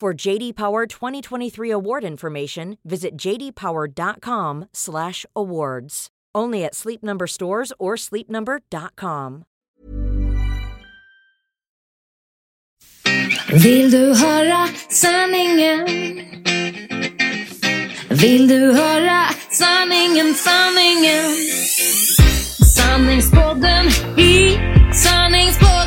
For JD Power 2023 award information, visit jdpower.com/awards. Only at Sleep Number stores or sleepnumber.com. Vill du höra sanningen? Vill du höra sanningen, sanningen? Sanningspodden i sanningspodden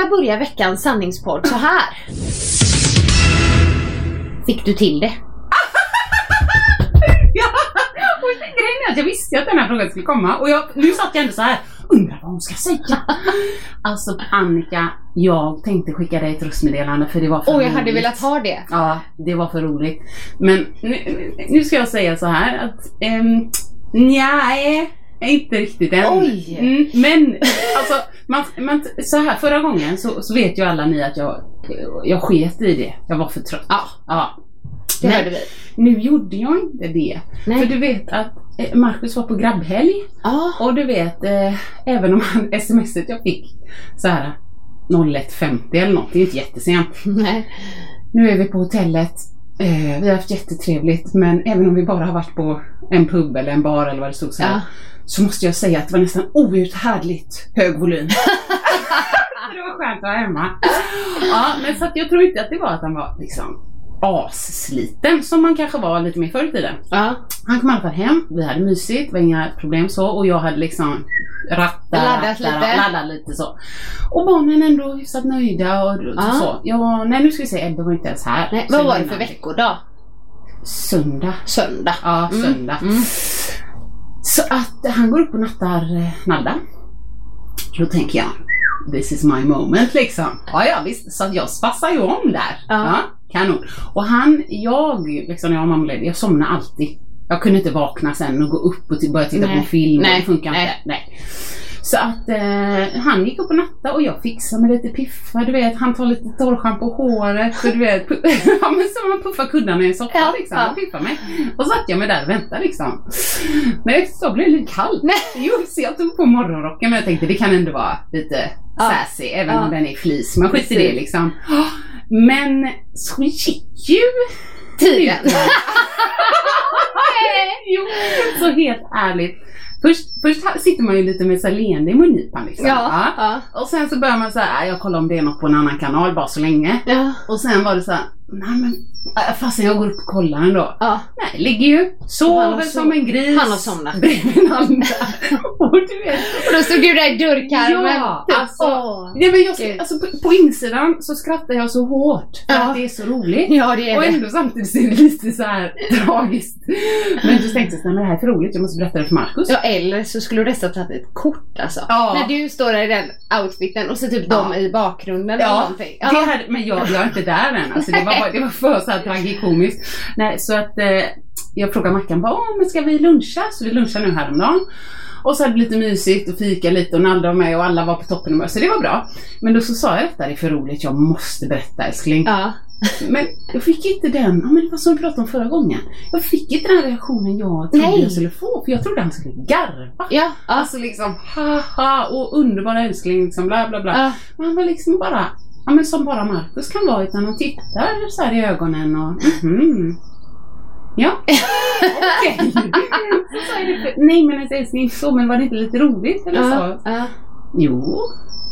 vilja börja veckans sanningspodd så här. Fick du till det? Ja, och grejen är att jag visste att den här frågan skulle komma och jag, nu satt jag ändå så här. undrar vad hon ska säga. Alltså Annika, jag tänkte skicka dig ett röstmeddelande för det var för jag roligt. hade velat ha det. Ja, det var för roligt. Men nu, nu ska jag säga så här att um, nej, inte riktigt än. Oj. Mm, men alltså, man, man, så här förra gången så, så vet ju alla ni att jag, jag sket i det. Jag var för trött. Ja, Ja. det Men hörde vi. Nu gjorde jag inte det. Nej. För du vet att eh, Marcus var på grabbhelg. Ja. Och du vet, eh, även om han smset jag fick så här 01.50 eller något, det är inte jättesent. Nej. Nu är vi på hotellet. Eh, vi har haft jättetrevligt men även om vi bara har varit på en pub eller en bar eller vad det stod så här. Ja. Så måste jag säga att det var nästan outhärdligt hög volym. det var skönt att vara hemma. Ja, men så att jag tror inte att det var att han var liksom assliten som man kanske var lite mer förr i tiden. Ja. Han kom i alla fall hem, vi hade mysigt, det var inga problem så och jag hade liksom rattat, Laddat lite. laddat lite så. Och barnen ändå hyfsat nöjda och Ja. så. Ja, nej nu ska vi se, Ebbe var inte ens här. Nej, vad var det för veckodag? Söndag. Söndag. Ja, Mm. söndag. Mm. Så att han går upp och nattar eh, Nalda. Då tänker jag, this is my moment liksom. Ja, ja visst, så jag spassar ju om där. Ja. Kanon. Och han, jag, liksom när jag var mammaledig, jag somnar alltid. Jag kunde inte vakna sen och gå upp och börja titta på Nej. en film. Nej. Det funkar Nej. inte. Nej. Så att eh, han gick upp och nattade och jag fixade med lite piffar, du vet. Han tar lite torrschampo på håret och du vet. ja men så man puffar kuddarna i en soffa Ja, liksom. Och piffar mig. Och så satt jag mig där och väntade liksom. Men tag blev det lite kallt. Nej. Jo, så jag tog på morgonrocken men jag tänkte det kan ändå vara lite Ja. sassy även Ja. om den är flis. Man skiter i det liksom. Men så gick ju Tiden. jo, så helt ärligt. Först, först sitter man ju lite med här leende i mungipan liksom. Ja. Ja. Och sen så börjar man säga, jag kollar om det är något på en annan kanal bara så länge. Ja. Och sen var det så här, nej men äh, fastän jag går upp och kollar ändå. ja. Nej, ligger ju, sover som en gris. han har somnat. Bredvid och du vet, Och då stod du där i dörrkarmen. Ja, typ. alltså. Åh. nej, men jag, Gud. alltså, på, på insidan så skrattar jag så hårt för Ja. att det är så roligt. Ja, det är Och det. ändå samtidigt så är det lite så här tragiskt. Men du tänkte så här, men det här är för roligt, jag måste berätta det för Markus. Ja, eller så skulle du nästan tagit ett kort alltså. Ja. När du står där i den outfiten och så typ Ja. de i bakgrunden eller Ja, någonting. det här, men jag, jag är inte där än. Alltså, det, var det var för så här tragikomiskt. Nej, så att eh, jag frågade Mackan, bara, "Åh, men ska vi luncha? Så vi lunchade nu häromdagen. Och så hade vi lite mysigt och fika lite och Nalda var med och alla var på toppenhumör så det var bra. Men då så sa jag detta, det är för roligt, jag måste berätta älskling. Ja. Men jag fick inte den, ja men det var som vi pratade om förra gången. Jag fick inte den reaktionen jag trodde Nej. jag skulle få för jag trodde han skulle garva. Ja. Ja. Alltså liksom haha och underbara älskling liksom bla bla bla. ja. Men han var liksom bara, ja men som bara Markus kan vara utan han tittar så här i ögonen och mhm. Ja, okej. Det, Nej men alltså, älskling, så men var det inte lite roligt eller så? Ja. Ja. Jo.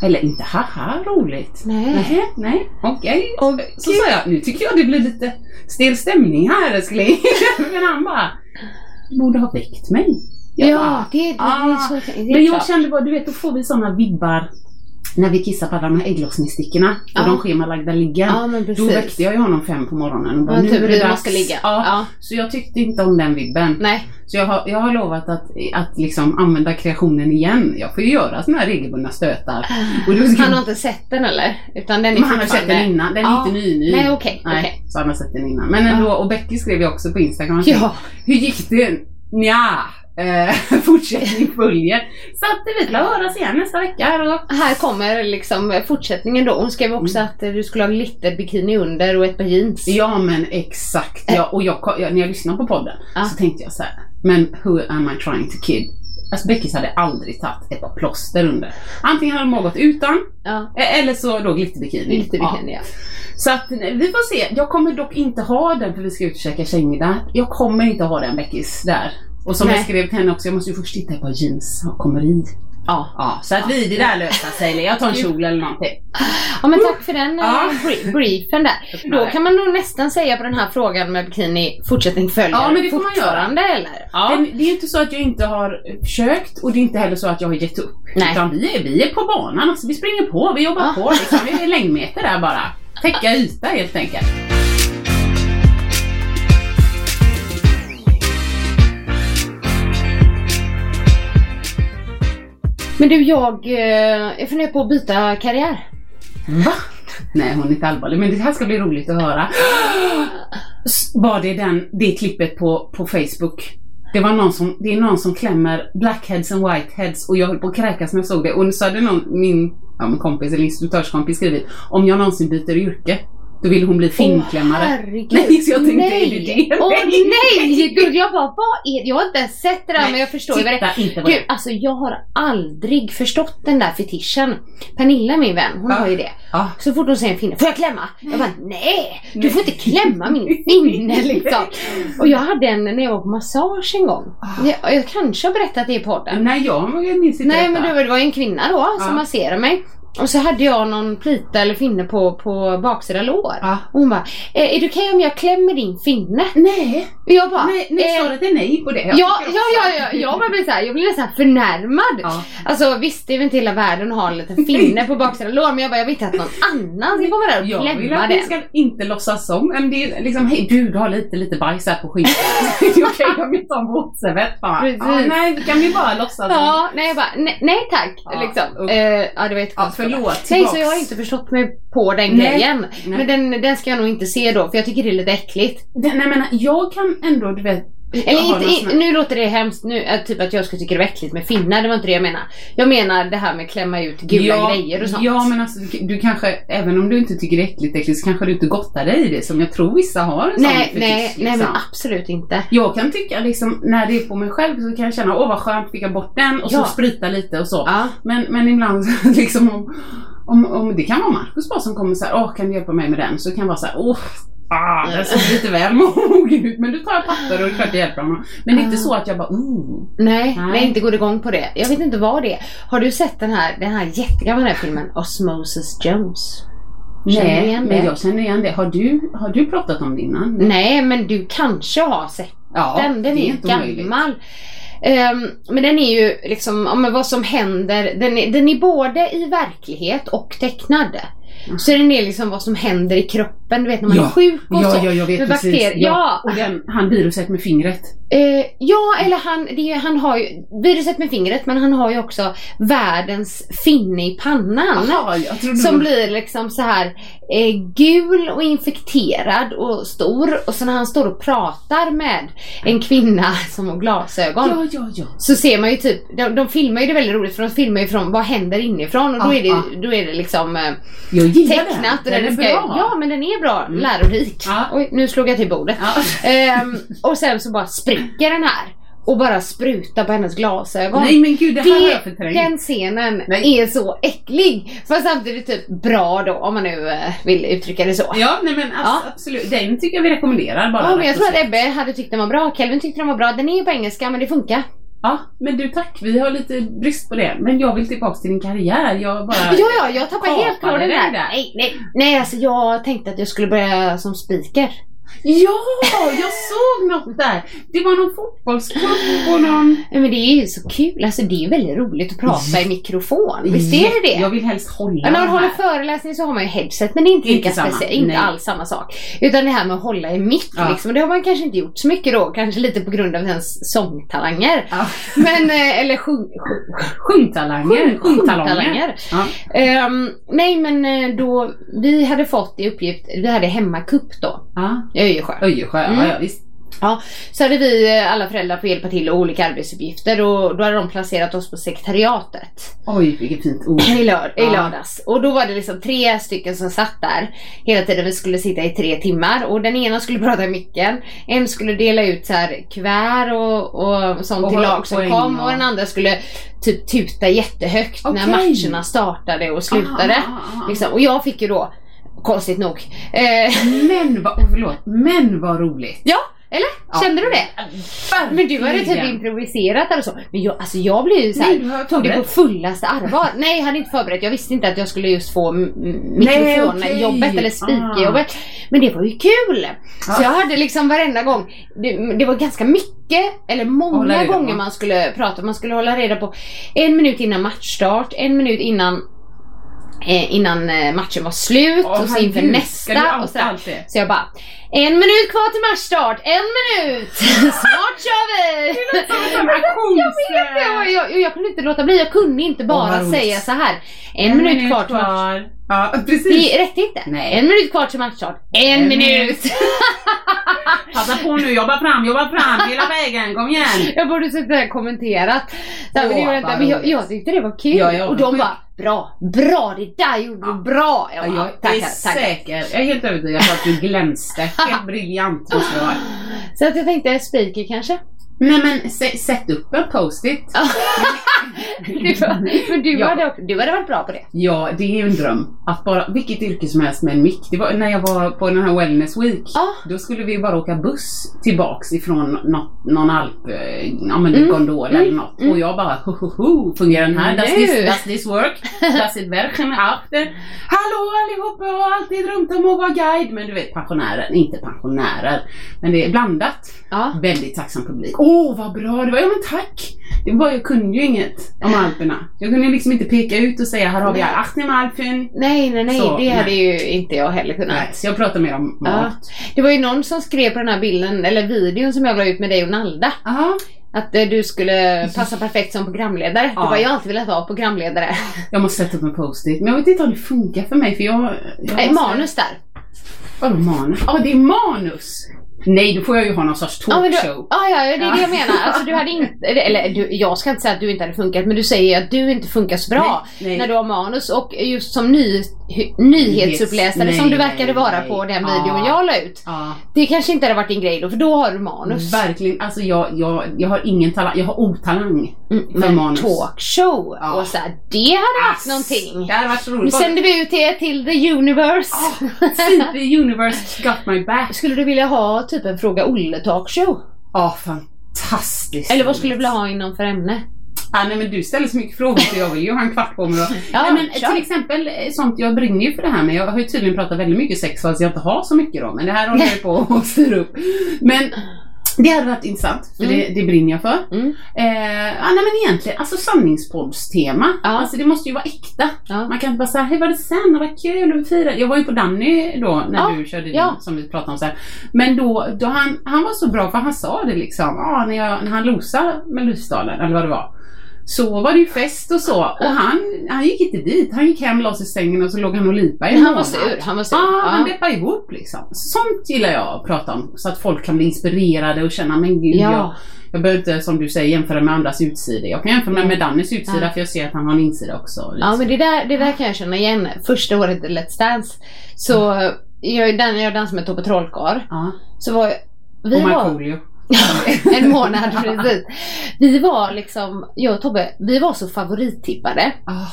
Eller inte haha roligt. Nej. Nej, nej, okej. Okej. Så sa jag, nu tycker jag det blir lite stel stämning här älskling. Men han bara, du borde ha väckt mig. Jag Ja, bara, det, det, det, ah. är så, det är Men jag klart. kände bara, du vet då får vi sådana vibbar när vi kissar på alla de här ägglossningsstickorna och Ja. de schemalagda liggen. Ja, Då väckte jag ju honom fem på morgonen och bara, Ja, nu typ, är det dags. ligga. Ja. Ja. Så jag tyckte inte om den vibben. Nej. Så jag har, jag har lovat att, att liksom använda kreationen igen. Jag får ju göra såna här regelbundna stötar. Då ska- Han har inte sett den eller? Utan den är han har sett den innan, den är Ja. inte ny ny. Nej, okej, Nej, okej. så han har sett den innan. Men ändå, och Becky skrev ju också på Instagram. Ja. Hur gick det? Nja, eh, fortsättning följer. Så att vi får höras igen nästa vecka. Och, Här kommer liksom fortsättningen då. Hon skrev också att eh, du skulle ha glitterbikini under och ett par jeans. ja men exakt. Ja, och jag, jag, när jag lyssnade på podden Ja. så tänkte jag så här. Men who am I trying to kid? Alltså Beckis hade aldrig tagit ett par plåster under. Antingen hade de gått utan Ja. eh, eller så då glitterbikini. Glitterbikini ja. Så att nej, vi får se. Jag kommer dock inte ha den för vi ska ut och käka kängmiddag. Jag kommer inte ha den Beckis där. Och som Nej. jag skrev till henne också, jag måste ju först titta på jeans och kommer i. Ja. Ja, så att vi, det där löser sig. Jag tar en kjol eller någonting. Ja men tack för den Ja. ja. briefen där. Då kan man nog nästan säga på den här frågan med bikini fortsättning följer Ja, men det får man göra. eller? Ja. Men det är inte så att jag inte har försökt och det är inte heller så att jag har gett upp. Nej. Utan vi är, vi är på banan, alltså vi springer på, vi jobbar Ja. på. Liksom. Vi är längdmeter där bara. Täcka yta helt enkelt. Men du jag, eh, jag funderar på att byta karriär. Va? Nej, hon är inte allvarlig. Men det här ska bli roligt att höra. Var det den, det klippet på, på Facebook? Det var någon som, det är någon som klämmer blackheads and whiteheads och jag höll på att kräkas när jag såg det. Och så hade någon, min, ja, min kompis eller instruktörskompis skrivit om jag någonsin byter yrke. Då vill hon bli finklämmare. Åh, herregud. Nej, så jag tänkte, nej. är det det? Åh Nej. nej! Gud, jag bara, vad är det? Jag har inte ens sett det där men jag förstår ju vad det är. Titta inte på Gud, det. alltså jag har aldrig förstått den där fetischen. Pernilla min vän, hon Ja. har ju det. Ja. Så fort hon säger en finne, får jag klämma? Jag bara, nej! Du får inte klämma min finne liksom. Och jag hade en när jag var på massage en gång. Jag, jag kanske har berättat det i podden. Nej, jag minns inte Nej detta. men det var, en kvinna då som masserade mig. Och så hade jag någon plita eller finne på, på baksida lår. Ja. Och hon bara, eh, är det okej om jag klämmer din finne? Nej, Och jag bara, nej, nej eh, svaret är nej på det. Jag Ja, ja, ja, att- ja, jag bara blir såhär, jag blir nästan förnärmad. Ja. Alltså visst, det är väl inte hela världen att ha en liten finne på baksidan lår, men jag bara, jag vill inte att någon annan ska komma där och Jag vill klämma att ni den. ska inte låtsas som, men det är liksom, hej du, du har lite, lite bajs här på skinkan. det är okej om vi tar en våtservett bara. Precis. Ja, nej, kan vi bara låtsas som. Ja, nej jag bara, nej, nej tack. Ja, liksom. Eh, ja, det var jättekonstigt. Förlåt, Nej, så jag har inte förstått mig på den Nej. grejen. Nej. Men den, den ska jag nog inte se då, för jag tycker det är lite äckligt. Det, nej men jag kan ändå, du vet. Eller inte, nu låter det hemskt, nu, äh, typ att jag skulle tycka det var äckligt med finnar, det var inte det jag menar. Jag menar det här med klämma ut gula ja, grejer och sånt. Ja men alltså du, kanske, även om du inte tycker det är äckligt, äckligt så kanske du inte gottar dig i det som jag tror vissa har en sån nej, fetisch, nej, liksom. nej men absolut inte. Jag kan tycka liksom, när det är på mig själv så kan jag känna, åh vad skönt, fick jag bort den och Ja. så sprita lite och så. Ja. Men, men ibland liksom om, om, om det kan vara Markus bara som kommer så här, åh kan du hjälpa mig med den? Så kan jag vara så här, åh, ah, den såg lite väl mogen ut. Men du tar papper och klart jag hjälper honom. Men det är inte så att jag bara, ooh. Nej, Nej. nej, inte går igång på det. Jag vet inte vad det är. Har du sett den här, den här jättegamla den här filmen Osmosis Jones? Nej, men det? jag känner igen det. Har du, har du pratat om det innan? Nej, men du kanske har sett Ja, den. Den det är, är inte gammal. Ehm, men den är ju liksom, men vad som händer, den är, den är både i verklighet och tecknad. Så är det del liksom vad som händer i kroppen, du vet när man Ja. är sjuk och Ja, så. ja, jag vet Med precis. bakterier. Ja. Och den, han viruset med fingret. Eh, ja, eller han, det är, han har ju viruset med fingret men han har ju också världens finne i pannan. Trodde Som blir liksom så här eh, gul och infekterad och stor och så när han står och pratar med en kvinna som har glasögon Ja, ja, ja. så ser man ju typ, de, de filmar ju det väldigt roligt för de filmar ju från vad händer inifrån och då, Ja, är, det, ja. då är det liksom eh, gillar tecknat den. den Den är ska, bra. Ja men den är bra, Mm. lärorik. Ja. Oj, nu slog jag till bordet. Ja. Ehm, och sen så bara spricker den här och bara sprutar på hennes glasögon. Nej men gud, det här har jag Det, förträngt. den scenen Nej. är så äcklig. Fast samtidigt typ bra då om man nu eh, vill uttrycka det så. Ja, nej men Ja. absolut. Den tycker jag vi rekommenderar bara. Ja, men jag tror att Ebbe hade tyckt den var bra. Kelvin tyckte den var bra. Den är ju på engelska men det funkar. Ja, men du tack. Vi har lite brist på det. Men jag vill tillbaka till din karriär. Jag bara... Ja, ja, jag tappade helt den där. där. Nej, nej, nej, alltså jag tänkte att jag skulle börja som speaker. Ja, jag såg något där. Det var någon fotbollscup och någon... Men det är ju så kul. Alltså det är väldigt roligt att prata i mikrofon. Visst är det det? Jag vill helst hålla Ja, när man håller föreläsning så har man ju headset men det är inte lika Inte speciellt, inte nej. alls samma sak. Utan det här med att hålla i mick Ja. liksom, det har man kanske inte gjort så mycket då, kanske lite på grund av ens sångtalanger. Ja. Men, eh, eller sjung, sjung, Sjungtalanger. sjung, Sjungtalanger. Ja. Ehm, nej men eh, då, vi hade fått i uppgift, vi hade hemmakupp då, Ja. I Öjersjö. Öjersjö, Mm. ja, ja visst. Så hade vi eh, alla föräldrar fått hjälpa till och olika arbetsuppgifter och då hade de placerat oss på sekretariatet. Oj, vilket fint ord. I, lör- i Ja. lördags. Och då var det liksom tre stycken som satt där hela tiden. Vi skulle sitta i tre timmar och den ena skulle prata i micken. En skulle dela ut så här kuvert och, och sånt Och till lag som poäng, kom ja. och den andra skulle typ tuta jättehögt när Okej. matcherna startade och slutade. Ah, ah, ah. Liksom. Och jag fick ju då, konstigt nog, eh, Men vad, oh, förlåt, men vad roligt. ja, eller? Ja. Kände du det? Verkligen. Men du hade typ improviserat eller så. Men jag, alltså jag blev ju så här, Nej, du har tog det på fullaste allvar. Nej, jag hade inte förberett. Jag visste inte att jag skulle just få mikrofonjobbet okej. eller speakerjobbet. Men det var ju kul! Så Ja. jag hade liksom varenda gång, det, det var ganska mycket, eller många gånger man skulle prata. Man skulle hålla reda på en minut innan matchstart, en minut innan eh, innan eh, matchen var slut Åh, och så inför nästa. Och sådär. det? Så jag bara, en minut kvar till matchstart, en minut! Snart kör vi! Auktions... Jag, vet, jag, jag, jag kunde inte låta bli, jag kunde inte bara roligt. säga så här. En, minut, kvar till match. Ja, precis. Det räckte inte. Nej. En minut kvar till matchstart. En, En minut! Passa på nu, jobba fram, jobba fram hela vägen, kom igen. jag borde suttit där och kommenterat. Så här, men, det Åh, gjorde jag inte. vad men jag, roligt. jag tyckte det var kul. Ja, och de bara, bra, bra, det där gjorde du bra. Ja, Jag, bara, jag är tackar, tackar. säker, jag är helt övertygad på att du glänste. Helt briljant. Så att jag tänkte speaker kanske. Nej men sä- sätt upp en post-it. Du, men du, Ja. hade, du hade varit bra på det. Ja, det är ju en dröm. Att bara, vilket yrke som helst med en mick. Det var när jag var på den här wellness week. Ja. Då skulle vi bara åka buss tillbaks ifrån något, någon alp, eh, ja men Mm. gondol eller något. Och jag bara, ho, ho, ho, fungerar den här? Does this, does this work? Does it det- Hallå allihopa, jag har alltid drömt om att vara guide. Men du vet pensionärer, inte pensionärer. Men det är blandat. Ja. Väldigt tacksam publik. Åh vad bra det var, ja men tack! Det var, jag kunde ju inget om Alperna. Jag kunde liksom inte peka ut och säga här har vi Achnemalpen. Nej, nej, nej. Så, det hade nej. ju inte jag heller kunnat. Nej, så jag pratar mer om Ja. mat. Det var ju någon som skrev på den här bilden, eller videon som jag la ut med dig och Nalda. Aha. Att eh, du skulle passa perfekt som programledare. Ja. Det var jag alltid velat vara programledare. Jag måste sätta upp en post-it. Men jag vet inte om det funkar för mig för jag... jag Eh, måste- manus där. Vadå manus? Ja, det är manus! Nej, då får jag ju ha någon sorts talkshow. ja, ja, det är Ja. det jag menar. Alltså, du hade inte, eller du, jag ska inte säga att du inte hade funkat, men du säger att du inte funkar så bra Nej, nej. när du har manus. Och just som ny, nyhetsuppläsare Nej, som du verkade vara på den videon jag la ut. Ja, Det kanske inte hade varit din grej då, för då har du manus. verkligen. Alltså jag, jag, jag har ingen talang. Jag har otalang. Mm, För men manus. talkshow Ja. och så här, det hade varit Ass, någonting. Det hade varit så Nu roligt. sänder vi ut det till the universe. Fint, the universe got my back. Skulle du vilja ha typ en Fråga Olle talkshow? Ja, fantastiskt. Eller vad skulle du vilja ha inom för ämne? Ah, nej men du ställer så mycket frågor så jag vill ju ha en kvart på mig då. Ja, nej, men kör. till exempel eh, sånt, jag brinner ju för det här men jag har ju tydligen pratat väldigt mycket sex fast jag inte har så mycket då. Men det här håller jag på att styra upp. Men Det hade varit intressant, för Mm. det, det brinner jag för. Mm. Eh, ja, nej men egentligen, alltså sanningspoddstema. Ja. Alltså det måste ju vara äkta. Ja. Man kan inte bara säga, hur var det sen? Vad kul, vi firade. Jag var ju på Danny då när Ja, du körde din, ja. som vi pratade om sen. Men då, då han, han var så bra för han sa det liksom, ja, när, jag, när han losade Melodifestivalen eller vad det var. Så var det ju fest och så. Och han, han gick inte dit. Han gick hem, la sig i sängen och så låg han och lipade i en Han var sur, han var sur. Ja, han deppade ihop liksom. Sånt gillar jag att prata om. Så att folk kan bli inspirerade och känna, men gud, jag, Ja. jag behöver inte som du säger jämföra med andras utsidor. Jag kan jämföra med, med Dannys utsida Ja. för jag ser att han har en insida också. Ja men det där, det där kan jag känna igen. Första året i Let's Dance så jag, jag dansade med Tobbe Trollkarl. Så var vi Och Markoolio. en månad precis. Vi var liksom, jag och Tobbe, vi var så favorittippade. Ah,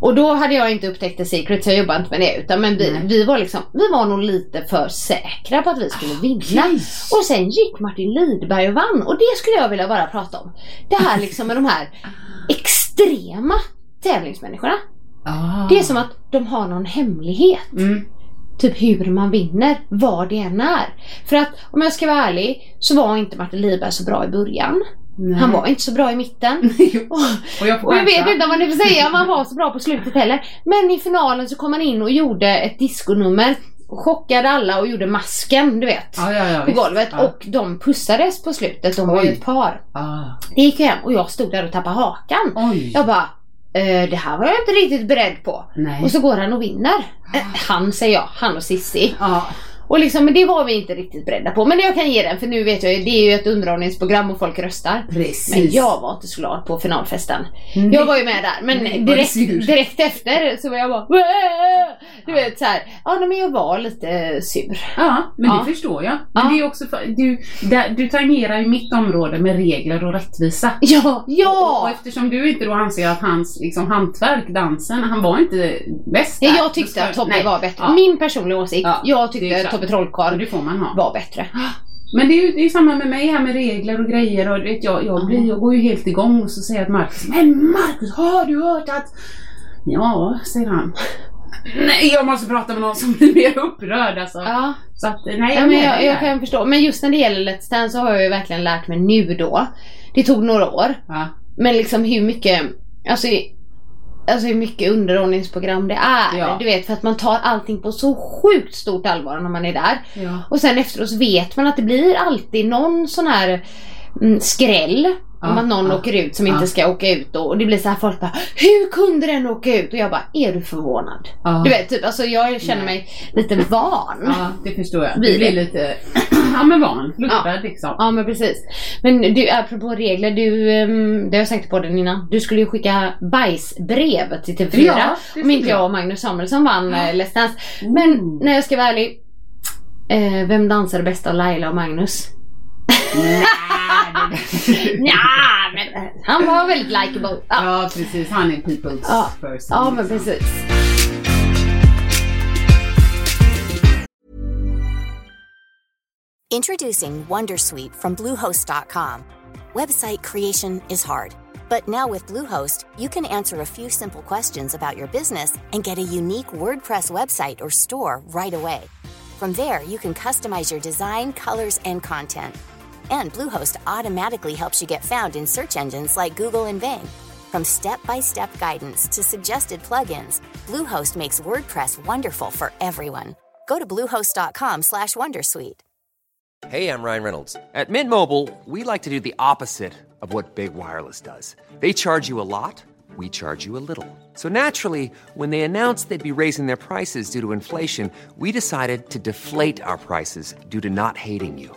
Och då hade jag inte upptäckt The Secret så jag jobbade inte med det. Utan men vi, Nej. vi var liksom, vi var nog lite för säkra på att vi skulle vinna. okej. Och sen gick Martin Lidberg och vann och det skulle jag vilja bara prata om. Det här liksom med de här extrema tävlingsmänniskorna. Ah. Det är som att de har någon hemlighet. Mm. Typ hur man vinner, vad det än är. För att om jag ska vara ärlig så var inte Martin Lidberg så bra i början. Nej. Han var inte så bra i mitten. Och, jag och jag vet inte om man får säga om han var så bra på slutet heller. Men i finalen så kom han in och gjorde ett diskonummer. Chockade alla och gjorde masken, du vet. Ja, ja, ja, På golvet Ja. och de pussades på slutet, de var ju Oj. ett par. Ah. Det gick ju hem och jag stod där och tappade hakan. Oj. Jag bara, det här var jag inte riktigt beredd på. Nej. Och så går han och vinner. Eh, Han säger jag, han och Sissi. Ja. Och liksom, men det var vi inte riktigt beredda på. Men jag kan ge den för nu vet jag ju, det är ju ett underhållningsprogram och folk röstar. Precis. Men jag var inte så glad på finalfesten. Nej. Jag var ju med där men var direkt, direkt efter så var jag bara "Wah!" Du vet såhär, ja nej, men jag var lite sur. Ja, men Ja. det förstår jag. Men Ja. det är också för, du, där, du tangerar ju mitt område med regler och rättvisa. Ja! Och Ja! eftersom du inte då anser att hans liksom, hantverk, dansen, han var inte bäst ja där, jag tyckte att Tobbe var bättre. Ja. Min personliga åsikt, Ja, jag tyckte att Och Trollkarl det får man ha. var bättre. Men det är ju det är samma med mig här med regler och grejer och vet, jag, jag, blir, jag går ju helt igång och så säger jag till Marcus Men Marcus, har du hört att... Ja, säger han. Nej, jag måste prata med någon som blir mer upprörd alltså. Ja. Så att, nej, Ja, jag, men jag, jag kan förstå. Men just när det gäller Let's Dance så har jag ju verkligen lärt mig nu då. Det tog några år. Ja. Men liksom hur mycket, alltså, alltså hur mycket underhållningsprogram det är. Ja. Du vet för att man tar allting på så sjukt stort allvar när man är där. Ja. Och sen efteråt vet man att det blir alltid någon sån här mm, skräll. om Ja, att någon ja, åker ut som ja. inte ska åka ut då. och det blir så här folk bara Hur kunde den åka ut? Och jag bara, är du förvånad? Du vet typ, alltså jag känner mig lite van. Ja, det förstår jag. Blir Du blir det. lite, ja men van, luttrad liksom. Ja men precis. Men du, apropå regler, du, um, det har jag sagt på den innan. Du skulle ju skicka bajsbrev till TV4. Ja, om inte jag och Magnus Samuelsson vann Ja. ja. Let's Dance. Men Mm. när jag ska vara ärlig. Eh, vem dansade bäst av Laila och Magnus? Nej, det- Ja, men eh, han var väldigt likeable. Ja, Ja precis, han är people's Ja. person. ja men liksom. precis. Introducing Wondersuite from Bluehost.com. Website creation is hard, but now with Bluehost, you can answer a few simple questions about your business and get a unique WordPress website or store right away. From there, you can customize your design, colors, and content. And Bluehost automatically helps you get found in search engines like Google and Bing. From step-by-step guidance to suggested plugins, Bluehost makes WordPress wonderful for everyone. Go to bluehost.com/wondersuite. Hey, I'm Ryan Reynolds. At Mint Mobile, we like to do the opposite of what Big Wireless does. They charge you a lot, we charge you a little. So naturally, when they announced they'd be raising their prices due to inflation, we decided to deflate our prices due to not hating you.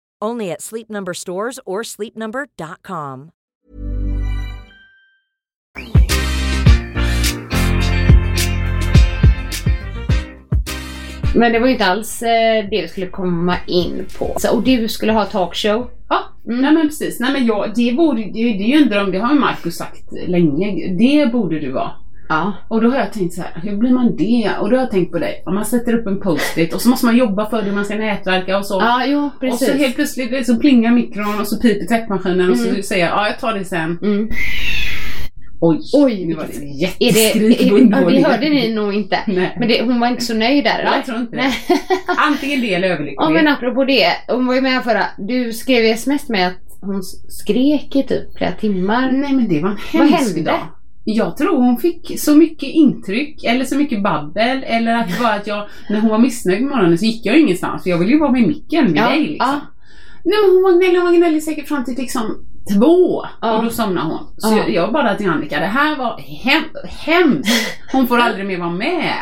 Only at Sleep Number stores or sleepnumber.com. Men det var ju inte alls eh, det vi skulle komma in på. Så, och du skulle ha talkshow. Ja, Mm. nej men precis. Nej men jag, det borde, det, det är ju en dröm, det har ju Marcus sagt länge. Det borde du vara. Ja. Och då har jag tänkt så här, hur blir man det? Och då har jag tänkt på dig. Om man sätter upp en post-it och så måste man jobba för det, man ska nätverka och så. Ja, jo och precis. så helt plötsligt så plingar mikron och så piper tvättmaskinen och så Mm. säger jag, ja jag tar det sen. Mm. Oj, Oj, nu var det Är jätteskrik är, det, det underhållningen. hörde ni nog inte. Nej. Men det, hon var inte så nöjd där eller? Jag tror inte det. Nej. Antingen det eller överlycklig. Ja men apropå det, hon var ju med förra. Du skrev i sms med att hon skrek i typ flera timmar. Nej men det var en Vad hemsk hände? dag. Jag tror hon fick så mycket intryck eller så mycket babbel eller att var att jag, när hon var missnöjd med morgonen så gick jag ingenstans för jag ville ju vara med micken med Ja, dig liksom. ja. Nej men hon var gnällig, hon var gnällig säkert fram till liksom två Ja. och då somnade hon. Så Ja. jag, jag bara till Annika, det här var hem, hemskt. Hon får aldrig mer vara med.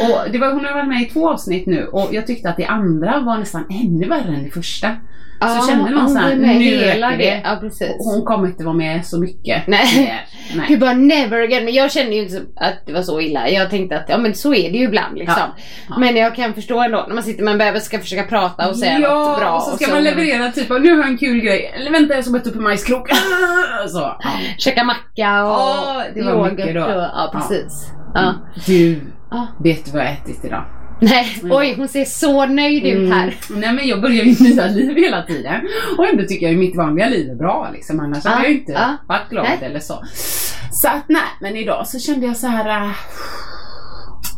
Och det var, hon har varit med i två avsnitt nu och jag tyckte att det andra var nästan ännu värre än det första. Ja, kände man så här, blev med nu hela det. Ja precis. Och hon kommer inte vara med så mycket. Nej. Nej. Gud bara never again. Men jag kände ju inte så- att det var så illa. Jag tänkte att ja men så är det ju ibland liksom. Ja, ja. Men jag kan förstå ändå när man sitter med en bebis ska försöka prata och säga ja, något bra. och så ska man leverera typ nu har jag en kul grej. Eller vänta jag ska betta upp en majskrok. så. Käka macka och Ja, det var yoghurt mycket då. och, ja precis. Ja. Du, Ja. vet du vad jag har ätit idag? Nej, oj hon ser så nöjd ut här. Mm. Nej men jag börjar ju nya liv hela tiden. Och ändå tycker jag ju mitt vanliga liv är bra liksom. Annars Ja, hade jag ju inte ja. varit glad Nej. eller så. Så att nej, men idag så kände jag så här. Äh,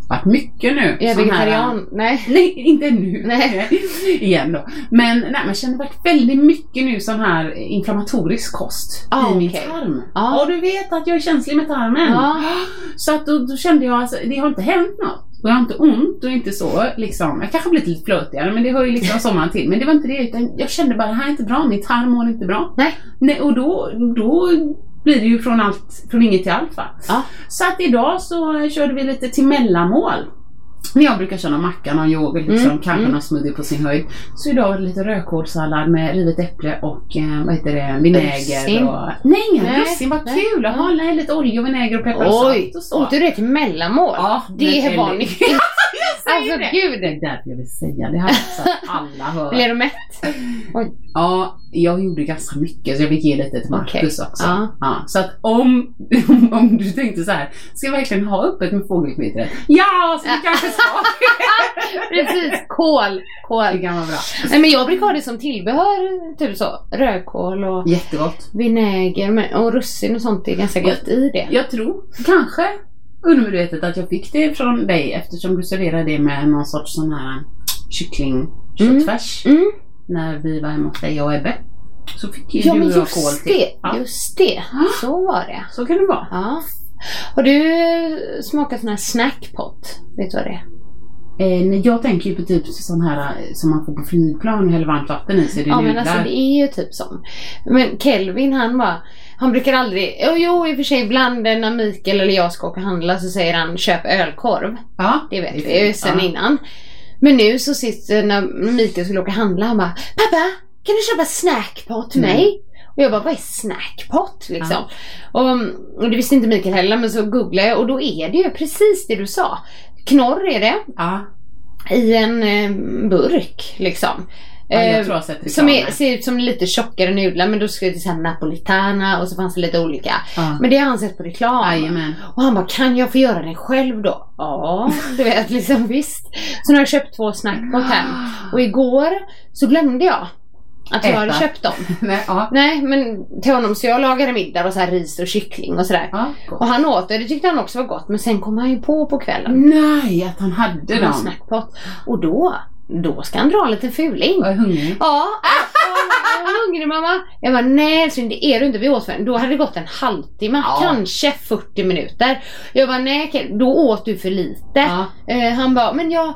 varit mycket nu. Är jag här, vegetarian? Nej. Nej, inte nu. Nej. Igen då. Men nej, men jag känner varit väldigt mycket nu sån här inflammatorisk kost Ah, i min okej. tarm. Ah. Och du vet att jag är känslig med tarmen. Ja. Så att då, då kände jag alltså, det har inte hänt något. Och jag har inte ont och inte så liksom. Jag kanske blivit lite flötigare men det hör ju liksom sommaren till. Men det var inte det utan jag kände bara det här är inte bra. Min tarm mår inte bra. Nej. Nej och då, då blir det ju från allt, från inget till allt va. Ja. Så att idag så körde vi lite till mellanmål. När jag brukar köra någon macka, någon yoghurt, liksom, Mm, kanske mm. någon smoothie på sin höjd. Så idag var det lite rödkålssallad med rivet äpple och eh, vad heter det, vinäger och... Nej, inga russin, vad kul! Jaha, nej, lite olja och vinäger och peppar och Oj, salt och så. åt du det till mellanmål? Ja, det men nytt. säger Alltså det. gud. Det är därför jag vill säga det här så att alla hör. Blev du mätt? Ja, jag gjorde ganska mycket så jag fick ge lite till Marcus Okej. också. Ja. Ja, så att om, om du tänkte så här, ska jag verkligen ha öppet med fågelkvittret? Ja, så vi kanske. Precis, kål. Det kan vara bra. Nej men jag brukar ha det som tillbehör, typ så. Rödkål och Jättegott. vinäger och russin och sånt är ganska gott i det. Jag tror kanske undermedvetet att jag fick det från dig eftersom du serverade det med någon sorts sån här kycklingköttfärs Mm. när vi var hemma hos dig jag och Ebbe. Så fick ju Ja du men och jag kål just till. det, Ja, just det. Så var det. så kan det vara. Ja. Har du smakat sån här snackpot? Vet du vad det är? Eh, jag tänker ju på typ sån här eh, som man får på flygplan och häller varmt vatten i så är det Ja men alltså det är ju typ sån. Men Kelvin han bara, han brukar aldrig, jo, jo i och för sig ibland när Mikael eller jag ska åka och handla så säger han köp ölkorv. Ja, Det vet är vi ju sen ja. innan. Men nu så sitter när Mikael skulle åka och handla han bara Pappa kan du köpa snackpot till Mm. Och jag bara vad är snackpot liksom? Och, och det visste inte Mikael heller men så googlade jag och då är det ju precis det du sa. Knorr är det Ja, i en eh, burk liksom. ja, Eh, sett som är, ser ut som lite tjockare nudlar men då ska det till napolitana och så fanns det lite olika. Ja. Men det har han sett på reklam. Jajamän. Och han bara, kan jag få göra den själv då? Ja, du vet liksom visst. Så nu har jag köpt två snackpot hem. Och igår så glömde jag att jag hade köpt dem. Nej, ja. Nej men till honom så jag lagade middag och så här ris och kyckling och sådär. ja. Och han åt det, det tyckte han också var gott. Men sen kom han ju på på kvällen. Nej, att han hade dem. snackpot. Och då, då ska han dra en liten fuling. Jag är hungrig. Ja, jag är hungrig mamma. Jag bara nej älskling det är du inte, vi åt för Då hade det gått en halvtimme, Ja. kanske 40 minuter. Jag bara nej då åt du för lite. Ja. Eh, han bara, men jag,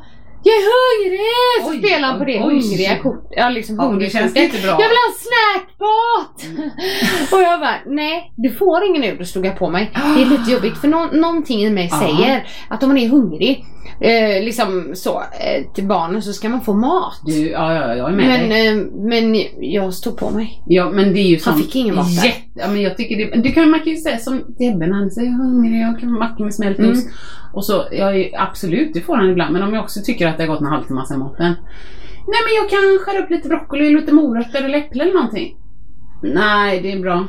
Jag är hungrig! Så Oj, spelar han på det oj, hungriga kort. Ja, liksom Ja, det känns kortet. inte bra. Jag vill ha en snackbot! och jag bara, nej du får ingen nu. Då slog jag på mig. Det är lite jobbigt för nå- någonting i mig säger att om man är hungrig, eh, liksom så, eh, till barnen så ska man få mat. Du, ja, ja, jag är med Men, dig. eh, men jag stod på mig. Ja men det är ju Han fick ingen mat där. jätte, ja, men jag tycker det, du kan, man kan ju säga som Debbe när han säger hungrig och kan macka med smält ost. Och så, ja ju- absolut det får han ibland men om jag också tycker att det har gått en halvtimme sen maten. Nej men jag kan skära upp lite broccoli, lite morötter eller äpple eller någonting. Nej det är bra.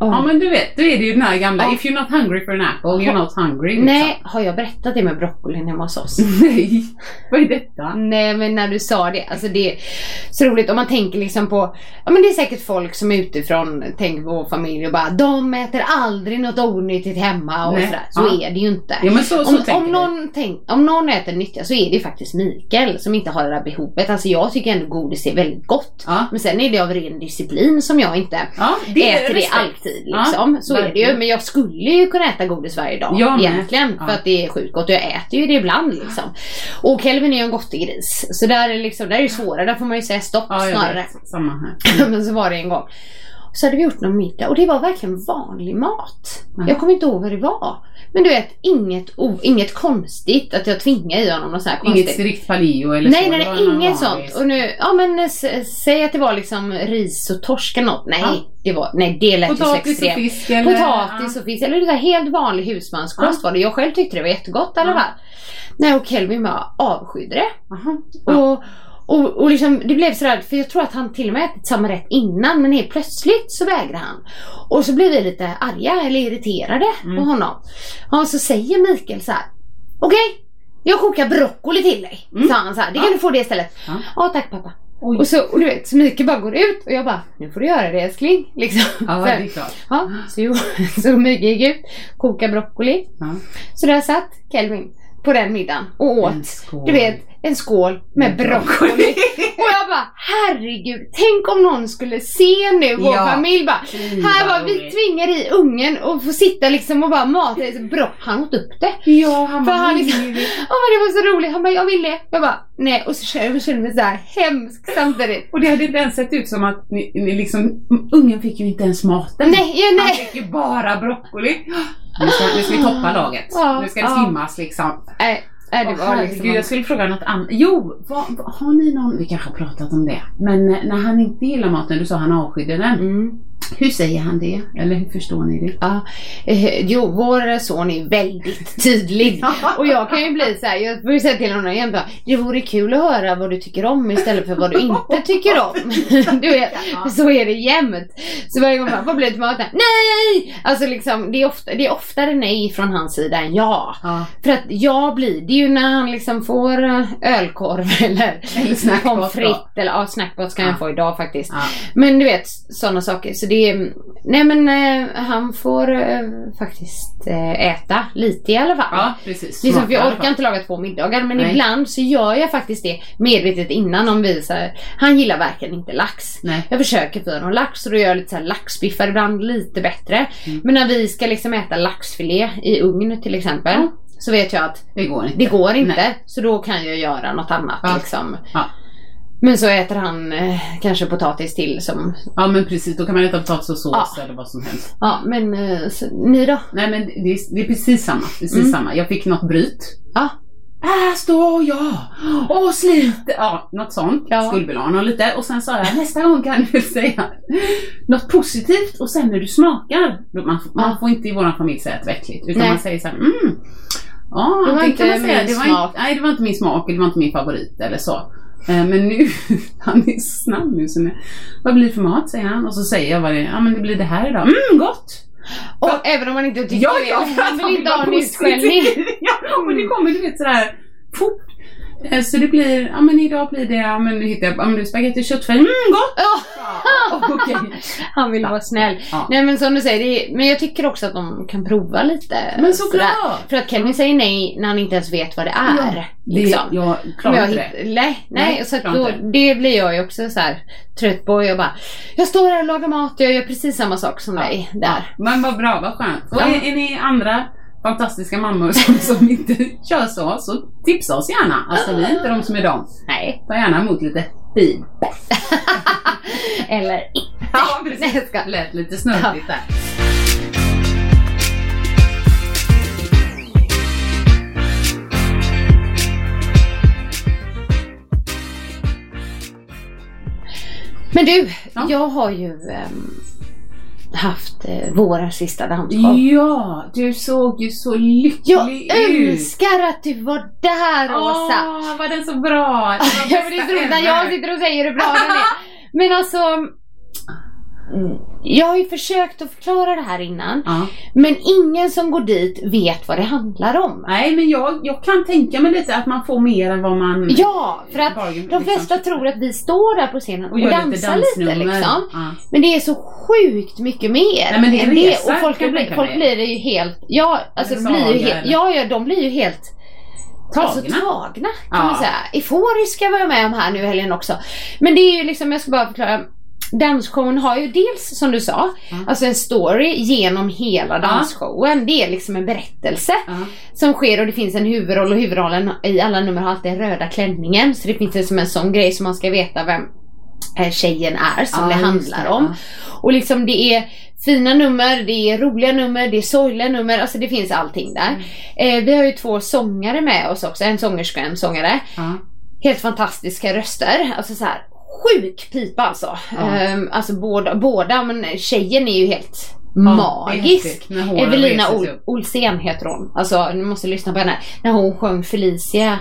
Ja men du vet, då är det ju den här gamla Ja. If you're not hungry for an apple, you're not hungry. liksom. Nej, har jag berättat det med broccolin hemma hos oss? Nej, vad är detta? Nej men när du sa det, alltså det är så roligt om man tänker liksom på, ja men det är säkert folk som utifrån tänker på vår familj och bara de äter aldrig något onyttigt hemma och Nej, sådär. Så ja. är det ju inte. Ja men så, så om, tänker om, någon tänk, om någon äter nyttiga så är det ju faktiskt Mikael som inte har det där behovet. Alltså jag tycker ändå godis är väldigt gott. Ja. Men sen är det av ren disciplin som jag inte Ja, det är äter det alltid Ja, liksom. så är det ju. verkligen. Men jag skulle ju kunna äta godis varje dag Jag egentligen. Ja. För att det är sjukt gott och jag äter ju det ibland liksom. Och Kelvin är ju en gottegris. Så där är, liksom, där är det svårare. Där får man ju säga stopp Ja, snarare. vet. Samma här. Men så var det en gång. Så hade vi gjort någon middag och det var verkligen vanlig mat. Jaha. Jag kommer inte ihåg vad det var. Men du vet, inget, inget konstigt att jag tvingade i honom något sånt här Inget konstigt. strikt paleo eller Nej, så? nej, nej, inget sånt. Och nu, ja men s- säg att det var liksom ris och torsk eller något. Nej, Ja. det var, nej det lät ju så Potatis och extremt. fisk eller? Potatis och fisk, eller det där helt vanlig husmanskost var det. Jag själv tyckte det var jättegott i alla Ja. fall. Nej och Kelvin bara avskydde det. Ja. Och, och, och liksom, det blev sådär, för jag tror att han till och med ätit samma rätt innan men helt plötsligt så vägrade han. Och så blev vi lite arga eller irriterade Mm. på honom. Ja, så säger Mikael så här. okej, jag kokar broccoli till dig. Mm. Sa han så här, det kan Ja. du få det istället. Ja. Ja tack pappa. Oj. Och så, och du vet, så Mikael bara går ut och jag bara, nu får du göra det älskling. Liksom. Ja, det är klart. ja, så, så Mikael gick ut, kokade broccoli. Ja. Så där satt Kelvin på den middagen och åt du vet, en skål med broccoli. Och jag bara, herregud, tänk om någon skulle se nu vår Ja. familj bara, här var vi tvingar i ungen och får sitta liksom och bara mata broccoli. Han åt upp det. Ja, han var han liksom, det var så roligt. Han bara, jag vill det. Jag bara, nej. Och så kände jag mig så här hemsk samtidigt. Och det hade inte ens sett ut som att ni, ni liksom, ungen fick ju inte ens maten. Nej, ja, Han nej. fick ju bara broccoli. Nu ska, nu ska vi toppa laget. Ja, nu ska det ja. simmas liksom. Nej, nej, det var liksom... jag skulle fråga något annat. Jo, vad, vad, har ni någon, vi kanske har pratat om det, men när han inte gillar maten, du sa han avskydde den. Mm. Hur säger han det? Eller hur förstår ni det? Ja, eh, jo vår son är väldigt tydlig. Och jag kan ju bli så här, jag ju säga till honom jämt bara, det vore kul att höra vad du tycker om istället för vad du inte tycker om. Du vet, så är det jämt. Så varje gång man vad blir maten? Nej! Alltså liksom, det är, ofta, det är oftare nej från hans sida än ja. Ja. För att ja blir det ju när han liksom får eh, ölkorv eller, Eller pommes frites eller ja, snackbot kan Ja. jag få idag faktiskt. Men du vet sådana saker. Så det är, nej men eh, han får eh, faktiskt eh, äta lite i alla fall. ja, precis. Liksom, för jag orkar inte laga två middagar men Nej. ibland så gör jag faktiskt det medvetet innan om vi så här, Han gillar verkligen inte lax. Nej. Jag försöker få honom lax och då gör jag lite så här laxbiffar ibland lite bättre. Mm. Men när vi ska liksom äta laxfilé i ugn till exempel. Ja. Så vet jag att Det går inte. det går inte. Så då kan jag göra något annat Ja. liksom. Ja. Men så äter han eh, kanske potatis till som Ja men precis, då kan man äta potatis och sås Ja. eller vad som helst. Ja men eh, så, ni då? Nej men det är, det är precis samma, precis Mm. samma. Jag fick något bryt. Ja. Här står jag och sliter. Ja, något sånt. Ja. Skulle vilja ha något lite. Och sen sa jag nästa gång kan du säga något positivt och sen när du smakar. då- Man, man får inte i våran familj säga att det är äckligt. Utan Nej. man säger såhär mm. Ja, Det var inte kan man säga, min det var smak. Nej, det var inte min smak eller det var inte min favorit eller så. Eh, Men nu, han är snabb nu. Så nu vad blir det för mat säger han och så säger jag vad det är. Ja men det blir det här idag. Mm, gott! Och även om man inte tycker Ja, det. ja, för han vill inte ha en utskällning. ja, och det kommer du vet sådär fort. Eh, Så det blir, ja men idag blir det, ja men nu hittar jag, ja men det är spagetti och köttfärg, mm gott! Ja, Ja, Okej. han vill vara snäll. Ja. Nej men som du säger, är, men jag tycker också att de kan prova lite. Men såklart! För att Kelvin säger nej när han inte ens vet vad det är. Det, liksom. jag klarar inte det. Nej, nej, Nej, så då, det blir jag ju också så här trött på. Jag bara, jag står här och lagar mat, jag gör precis samma sak som dig där. Men vad bra, vad skönt. Och Ja. är, är ni andra fantastiska mammor som, som inte kör så, så tipsa oss gärna. Alltså vi är inte de som är de. Nej. Ta gärna emot lite feedback. Eller Ja, Nej, jag ska. Lät lite snurrigt där. Men du, Ja. jag har ju ehm, haft eh, vårens sista dansshow. Ja, du såg ju så lycklig Jag ut. önskar att du var där Åsa! Åh, var den så bra? Det var Ja, det är så roligt när jag sitter och säger hur bra den är. Men alltså, mm, jag har ju försökt att förklara det här innan. Ja. Men ingen som går dit vet vad det handlar om. Nej, men jag, jag kan tänka mig lite att man får mer än vad man... Ja, för att Bargain, de liksom. flesta tror att vi står där på scenen och, och dansar lite, dansnummer. liksom. Ja. Men det är så sjukt mycket mer. Nej, men det är än resa, och folk, tänka folk blir det ju helt, ja alltså blir ju helt, ja, ja de blir ju helt Tagna. Alltså tagna kan Ja. man säga. Euforiska var jag med om här nu i helgen också. Men det är ju liksom, jag ska bara förklara. Dansshowen har ju dels som du sa, alltså en story genom hela dansshowen. Det är liksom en berättelse Ja. som sker och det finns en huvudroll och huvudrollen i alla nummer har alltid den röda klänningen. Så det finns liksom en sån grej som man ska veta vem tjejen är som Ja, det handlar det, om. Och liksom det är fina nummer, det är roliga nummer, det är sorgliga nummer, alltså det finns allting där. Mm. Eh, vi har ju två sångare med oss också, en sångerska och en sångare. Ja. Helt fantastiska röster, alltså så här sjuk pipa alltså. Ja. Ehm, alltså båda, båda, men tjejen är ju helt det är magisk. häftigt, när håren Evelina Ol-. Olsén heter hon. Alltså ni måste lyssna på henne. När hon sjöng Felicia,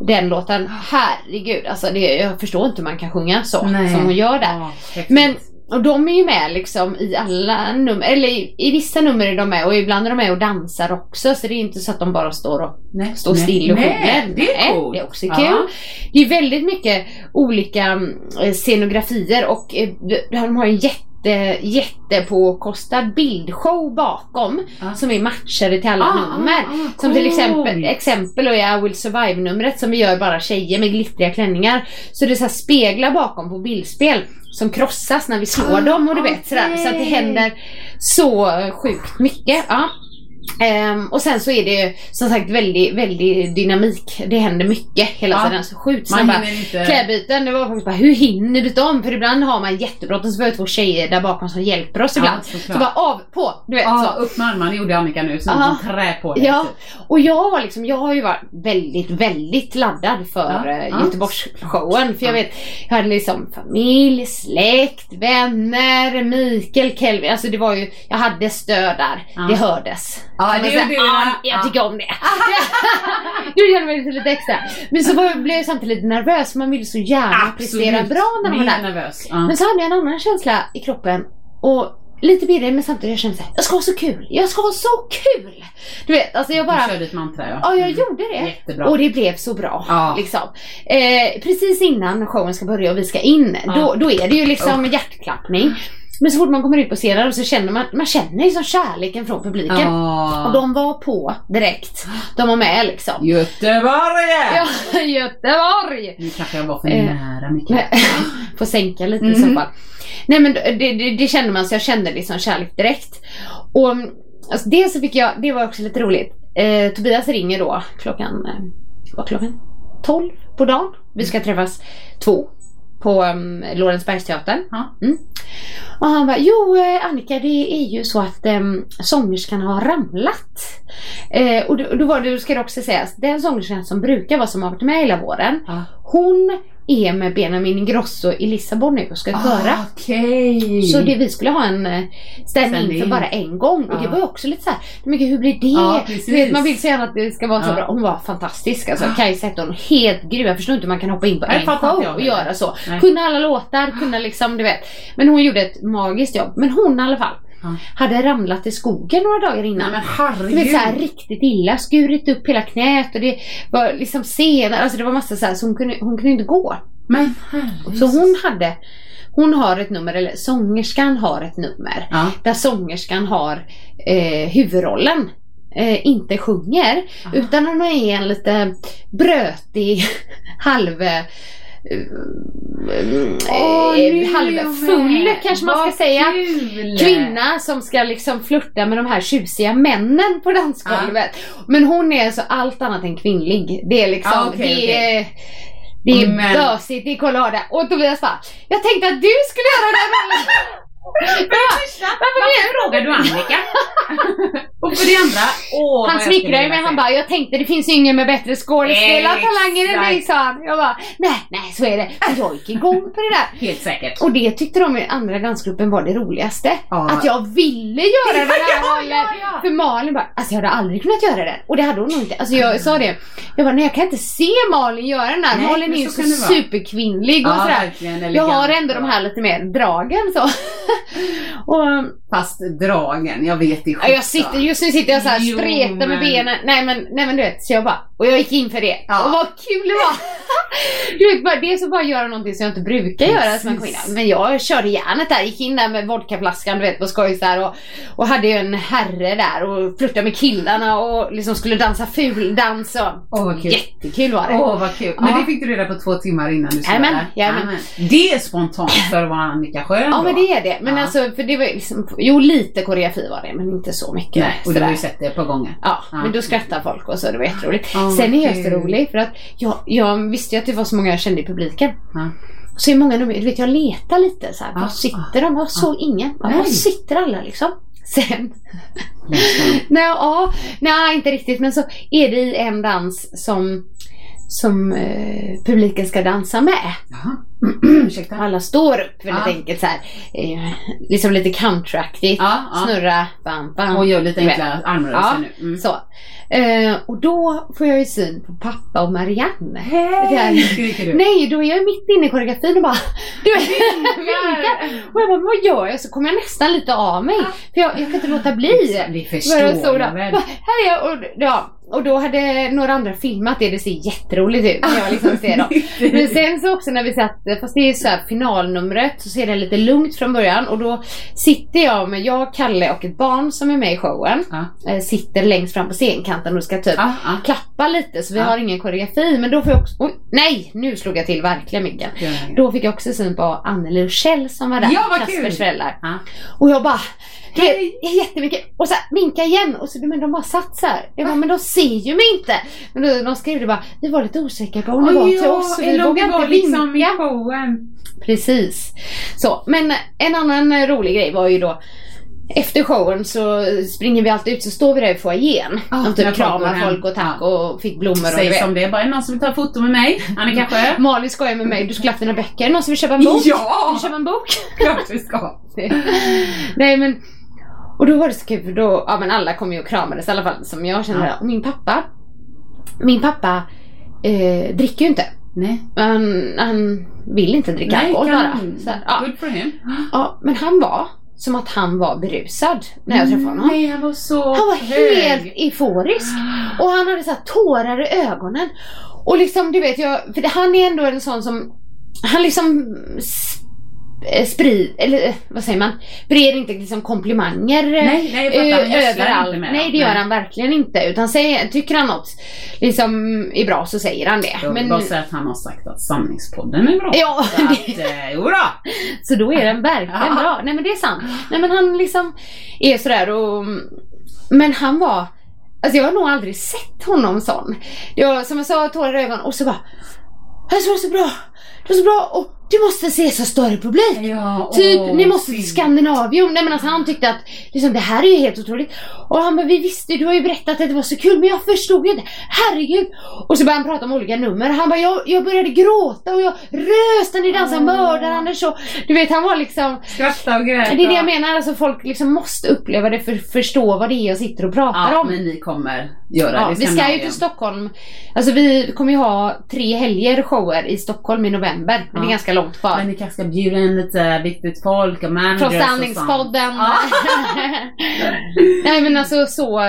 den låten. Herregud, alltså det, jag förstår inte hur man kan sjunga så Nej. som hon gör där. Ja. Men och de är ju med liksom i alla nummer, eller i, i vissa nummer är de med och ibland är de med och dansar också så det är inte så att de bara står och Nej, står nej, still och sjunger. Det är Nej, det är också Ja. kul. Det är väldigt mycket olika mm, scenografier och eh, de har en jätte, jättepåkostad bildshow bakom Ja. som är matchade till alla Ah, nummer. ah, ah, som till exempel, exempel och I Will Survive numret som vi gör bara tjejer med glittriga klänningar. Så det är så speglar bakom på bildspel som krossas när vi slår Ah, dem och du vet sådär. Så att det händer så sjukt mycket. Ja. Ehm, och sen så är det som sagt väldigt, väldigt dynamik. Det händer mycket hela Ja. tiden. Så sjukt snabba klädbyten. Det var faktiskt bara, hur hinner du dem? För ibland har man jättebråttom så vi har två tjejer där bakom som hjälper oss ibland. Ja, så bara av, på, du vet Ja, så. upp med armarna gjorde Annika nu, så hon trä på det. Ja, typ. och jag var liksom, jag har ju varit väldigt, väldigt laddad för Ja, eh, ja. Göteborgsshowen. För jag Ja. vet, jag hade liksom familj, släkt, vänner, Mikael, Kelvin. Alltså det var ju, jag hade stöd där. Ja. Det hördes. Ja, det gjorde det, Ja, ja. jag tycker om det. du känner mig lite extra. Men så var, blev jag samtidigt lite nervös. Man vill så gärna prestera bra när man är där. nervös. Ja. Men så hade jag en annan känsla i kroppen. Och lite pirrig men samtidigt jag kände såhär, jag ska ha så kul, jag ska ha så kul! Du vet, alltså jag bara... Du körde ett mantra ja. Ja, jag Mm. gjorde det. Jättebra. Och det blev så bra. Ja. Liksom. Eh, precis innan showen ska börja och vi ska in, Ja. då, då är det ju liksom hjärtklappning. Men så fort man kommer ut på scenen så känner man, man känner ju som kärleken från publiken. Ja. Och de var på direkt. De var med liksom. Göteborg! Ja, Göteborg! Nu kanske jag var för Eh, nära Micke. Nej, Får sänka lite i Mm. så fall. Nej men det, det, det kände man så jag kände liksom kärlek direkt. Och mm, alltså det så fick jag, det var också lite roligt. Eh, Tobias ringer då klockan, eh, vad klockan? 12 på dagen. Vi ska träffas två på um, Lorensbergsteatern. Ja. Mm. Och han bara, jo eh, Annika det är ju så att um, sångerskan har ramlat. Eh, och då, då var det, ska det också sägas, den sångerskan som brukar vara som har varit med hela våren. Ja. Hon är med Benjamin Ingrosso i Lissabon nu och ska köra. Ah, Okej. Så det, vi skulle ha en eh, Stämning. för bara en gång. Och det Ja. var ju också lite så här, mycket hur blir det? Du vet, man vill så gärna att det ska vara så bra. Hon var fantastisk alltså. Kajsa Zetterholm, helt grym. Jag förstår inte hur man kan hoppa in på Nej, en show och göra så. Nej. Kunna alla låtar, kunna liksom, du vet. Men hon gjorde ett magiskt jobb. Men hon i alla fall Ja. hade ramlat i skogen några dagar innan. Nej men herregud. Vet såhär riktigt illa, skurit upp hela knät och det var liksom senare, alltså det var massa såhär så hon kunde, hon kunde inte gå. Men herregud. Så hon hade, hon har ett nummer, eller sångerskan har ett nummer, Ja. där sångerskan har eh, huvudrollen. Eh, inte sjunger, Aha. utan hon är en lite brötig, halv eh, nu är jag halvfull kanske man ska Vad säga. kul. Kvinna som ska liksom flirta med de här tjusiga männen på dansgolvet. Men hon är alltså allt annat än kvinnlig. Det är liksom, Ah, okej, det okej. är det är bösigt, det är kolada. Och Tobias bara, jag tänkte att du skulle göra den rollen. Varför frågar du Annika? och för det andra, åh Han smickrade mig, han bara, jag tänkte det finns ju ingen med bättre skådespelartalanger än dig sa han. Jag bara, nej, nej så är det. Så jag gick igång på det där. Helt säkert. Och det tyckte de i andra dansgruppen var det roligaste. Ja. Att jag ville göra den här Ja, ja, ja. För Malin bara, alltså jag hade aldrig kunnat göra den. Och det hade hon nog inte. Alltså jag sa det. Jag bara, nej jag kan inte se Malin göra den här. Nej, Malin men är ju så så, det superkvinnlig och Ja, sådär. Jag har ändå de och- här lite mer dragen så. och Fast dragen, jag vet i Ja, jag sitter, just nu sitter jag så här Jo, stretar med benen. Nej men, nej men du vet, så jag bara, och jag gick in för det. Ja. Och vad kul det var! du vet, bara, det är så bara göra någonting som jag inte brukar göra som en kvinna. Men jag körde järnet där, gick in där med vodkaflaskan du vet på skoj här, och, och hade ju en herre där och flörtade med killarna och liksom skulle dansa fuldans och Åh vad kul. jättekul var det. Åh vad kul. Men Ja. det fick du reda på två timmar innan du skulle där? jajamän. Jajamän. Det är spontant för att vara Annika Sjön Ja då. men det är det. Men Ja. alltså för det var liksom, jo lite koreografi var det men inte så mycket. Nej, och du har ju sett det på gånger. Ja, Ja. men då skrattar folk och så, det var jätteroligt. Ja, Sen är jag så rolig för att jag, jag visste ju att det var så många jag kände i publiken. Ja. Så i många du vet jag letar lite så här, var sitter de? Jag såg ingen. Var sitter alla liksom? Sen, nej, ja, nej inte riktigt men så är det i en dans som som eh, publiken ska dansa med. Jaha. Alla står upp väldigt Ja. enkelt så här, eh, liksom lite countryaktigt. Ja, ja. Snurra, bam, bam. Och gör lite enkla armrörelser Ja, nu. Mm. Så. Eh, och då får jag ju syn på pappa och Marianne. Hej! Du? Nej, då är jag mitt inne i koreografin och bara du vinkar. Och jag bara, vad gör jag? Så kommer jag nästan lite av mig. För jag, jag kan inte låta bli. Bara förstår jag väl. Här är jag. Och, ja, och då hade några andra filmat det. Det ser jätteroligt ut när jag liksom ser dem. Men sen så också när vi satt, fast det är så här finalnumret, så ser det lite lugnt från början och då sitter jag med, jag, Kalle och ett barn som är med i showen. Ja. eh, Sitter längst fram på scenkanten och ska typ Ja, ja. klappa lite så vi har ingen koreografi. Men då får jag också, oj, nej! Nu slog jag till verkligen micken. Då fick jag också syn på Anneli och Kjell som var där, Ja, vad Kaspers kul. föräldrar. Och jag bara Hej. jättemycket och så vinka igen och så men de bara satt så här. Jag bara, men de ser ju mig inte. Men då, de skrev det bara, vi var lite osäkra på om det var till oss vi vågade var inte liksom i vinka. showen. Precis. Så, men en annan eh, rolig grej var ju då efter showen så springer vi alltid ut så står vi där i foajén. När typ kramar folk och tack och fick blommor och du Säg som det är, bara är någon som vill ta foto med mig? Annika Sjö? Malin skojar med mig, du skulle haft dina böcker. Någon som vill köpa en bok? Ja! Vill du köpa en bok? Klart vi ska. Nej men, och då var det så kul för då, ja men alla kom ju och kramades i alla fall som jag kände. Ja. Och min pappa, min pappa eh, dricker ju inte. Nej. Han, han vill inte dricka alkohol kan- bara. Så här, ja. Good for him. ja, men han var som att han var berusad när jag träffade honom. Nej, han var så Han var hög. helt euforisk. Och han hade så här tårar i ögonen. Och liksom du vet jag, för han är ändå en sån som, han liksom sprid, eller eh, vad säger man, breder inte liksom komplimanger Nej, nej, jag fattar. Han eh, överallt. Nej det gör Nej. han verkligen inte. Utan säger, tycker han något liksom är bra så säger han det. Jag vill bara säga att han har sagt att sanningspodden är bra. Ja, Så att, eh, jodå. Så då är den verkligen Ja. bra. Nej men det är sant. Nej men han liksom är sådär och... Men han var... Alltså jag har nog aldrig sett honom sån. Jag, som jag sa, tårar i ögonen och så bara... Det var så bra! Det var så bra och du måste se så större publik! Ja, Typ, åh, ni måste till. Skandinavium. Nej men alltså han tyckte att liksom, det här är ju helt otroligt. Och han bara, vi visste, du har ju berättat att det var så kul men jag förstod ju inte. Herregud! Och så började han prata om olika nummer. Han bara, jag, jag började gråta och jag röste när ni dansade Åh. mördar Anders och du vet han var liksom Skratta och grät. det är det jag menar, alltså folk liksom måste uppleva det för förstå vad det är jag sitter och pratar Ja, om. men ni kommer göra Ja, det. vi ska ju till Stockholm. Alltså vi kommer ju ha tre helger shower i Stockholm i november. Men det Ja. är ganska långt kvar. Men ni kanske ska bjuda in lite viktigt folk och managers Från. Sandingspodden. Ja. Nej men alltså så,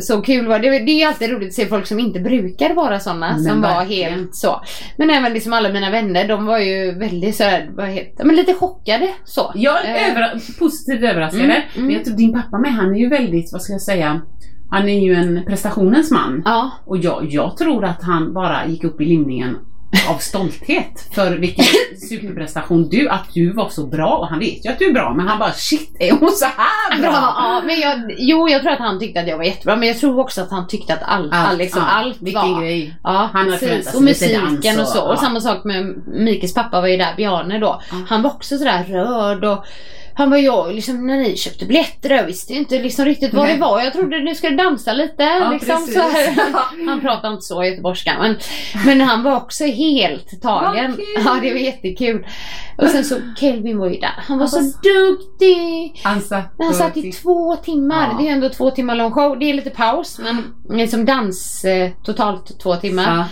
så kul var det. Det är ju alltid roligt att se folk som inte brukar vara sådana. Som var verkligen. helt så. Men även liksom alla mina vänner, de var ju väldigt så här, vad heter, men lite chockade så. Jag är Eh, överra- positivt överraskade. Mm, mm. Men jag tror din pappa med, han är ju väldigt, vad ska jag säga, han är ju en prestationens man. Ja. Och jag, jag tror att han bara gick upp i limningen av stolthet för vilken superprestation du, att du var så bra och han vet ju att du är bra men han bara shit är hon så här bra? Bra, ja, men jag, jo jag tror att han tyckte att jag var jättebra men jag tror också att han tyckte att all, all, liksom, ja, allt vilken var... grej. Ja, Han precis. Och musiken dans och så. och- Och ja. samma sak med Mikes pappa var ju där, Bjarne då. Ja. Han var också sådär rörd och han var jag liksom när ni köpte biljetter jag visste inte liksom riktigt vad Nej. det var. Jag trodde ni skulle dansa lite. Ja, liksom, så här. Han pratade inte så göteborgska men, men han var också helt tagen. Vad. Ja det var jättekul. Och sen så Kelvin var ju där. Han var så duktig. Han satt, Han satt i två timmar. Ja. Det är ändå två timmar lång show. Det är lite paus men liksom dans eh, totalt två timmar. Ja.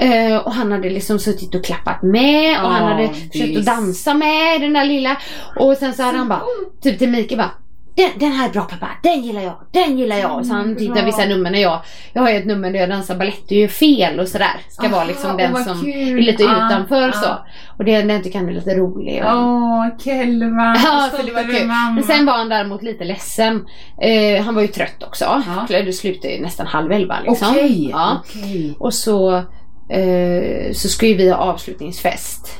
Eh, och han hade liksom suttit och klappat med och han hade försökt att dansa med den där lilla. Och sen så hade han bara, typ till Mikael bara den, den här är bra pappa, den gillar jag, den gillar jag. Så han tittar vissa nummer när jag, jag har ju ett nummer där jag dansar balett, det är ju fel och sådär. Ska vara liksom Aha, den som kul. är lite Ja, utanför ja. så. Och det den tycker han är lite rolig. Åh, Kelva. Ja, så det var kul. mamma. Men sen var han däremot lite ledsen. Eh, han var ju trött också. Ja. Det slutade ju nästan halv elva liksom. Okej, Ja. okej. Och så, eh, så ska ju vi ha avslutningsfest.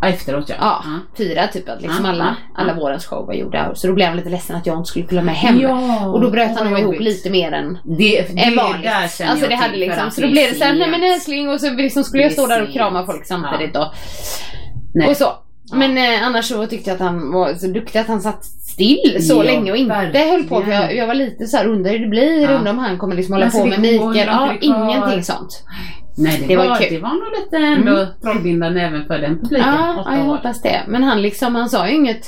Ja, efteråt ja. Ja, fira typ att liksom Ja, alla, ja, alla ja. vårens show var gjorda. Så då blev han lite ledsen att jag inte skulle följa med hem. Ja, och då bröt han nog ihop lite mer än, Det, det än vanligt. Alltså det hade liksom, så då blev det såhär, nej men älskling och så liksom skulle jag stå där och krama folk samtidigt då. Nej. Och så. Men eh, annars så tyckte jag att han var så duktig att han satt still så Ja, länge och inte verkligen. höll på. För jag, jag var lite så här undrar hur det blir, Ja. undrar om han kommer liksom hålla på med Mikael. Ja, ingenting sånt. Nej, det, Det var var, kul. det var nog lite ändå Mm. trollbindande även för den publiken. Ja, ja, jag hoppas det. Men han liksom, han sa ju inget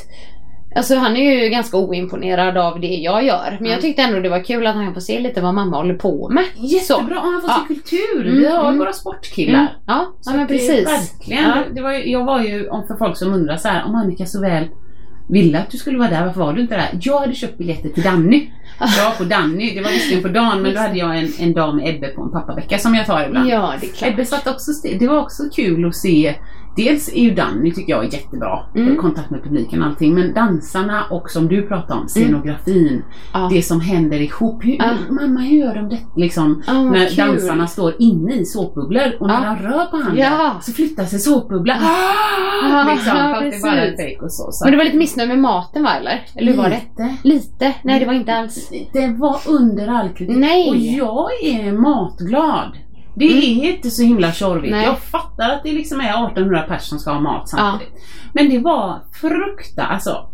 Alltså han är ju ganska oimponerad av det jag gör. Men jag Mm. tyckte ändå det var kul att han får se lite vad mamma håller på med. Jättebra, och han får Ja. se kultur. Mm, Vi har mm. våra sportkillar. Mm. Ja, Så ja men precis. Verkligen. Ja. Det var, ju- jag var ju, om för folk som undrar så här, om Annika så väl ville att du skulle vara där, varför var du inte där? Jag hade köpt biljetter till Danny. Jag var på Danny, det var visserligen på dagen men då hade jag en, en dag med Ebbe på en pappavecka som jag tar ibland. Ja, det är klart. Ebbe satt också still. Det var också kul att se Dels är ju Danny tycker jag är jättebra, Mm. kontakt med publiken och allting, men dansarna och som du pratade om, scenografin, Ja. det som händer ihop. Hur, Ja. Mamma, hur gör de det? Liksom, vad när kul. dansarna står inne i såpbubblor och när de rör på handen Ja. så flyttar sig såpbubblan. Ja, liksom, det är bara och så. så Men du var lite missnöjd med maten va eller? Eller hur var det? Lite. Lite? Nej det var inte alls. Det var under all kritik. Nej. Och jag är matglad. Det är inte så himla tjorvigt. Nej. Jag fattar att det liksom är 1800 personer som ska ha mat samtidigt. Men det var frukta, alltså.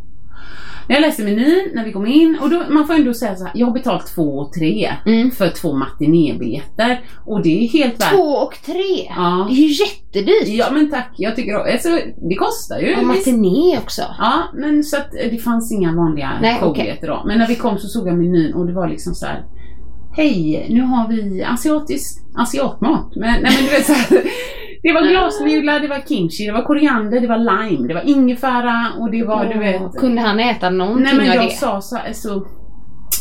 När jag läste menyn, när vi kom in, och då, man får ändå säga så här, jag har betalt två och tre Mm. för två matinébiljetter. Och det är helt värt Två och tre? Ja. Det är ju jättedyrt. Ja men tack, jag tycker alltså, det kostar ju. Och matiné också. Ja, men så att eh, det fanns inga vanliga showbiljetter då. Men när vi kom så såg jag menyn och det var liksom så här. Hej, nu har vi asiatisk asiatmat. Men, nej, men du vet så här, Det var glasnudlar, det var kimchi, det var koriander, det var lime, det var ingefära och det var du vet. Kunde han äta någonting Nej men av jag det? sa så så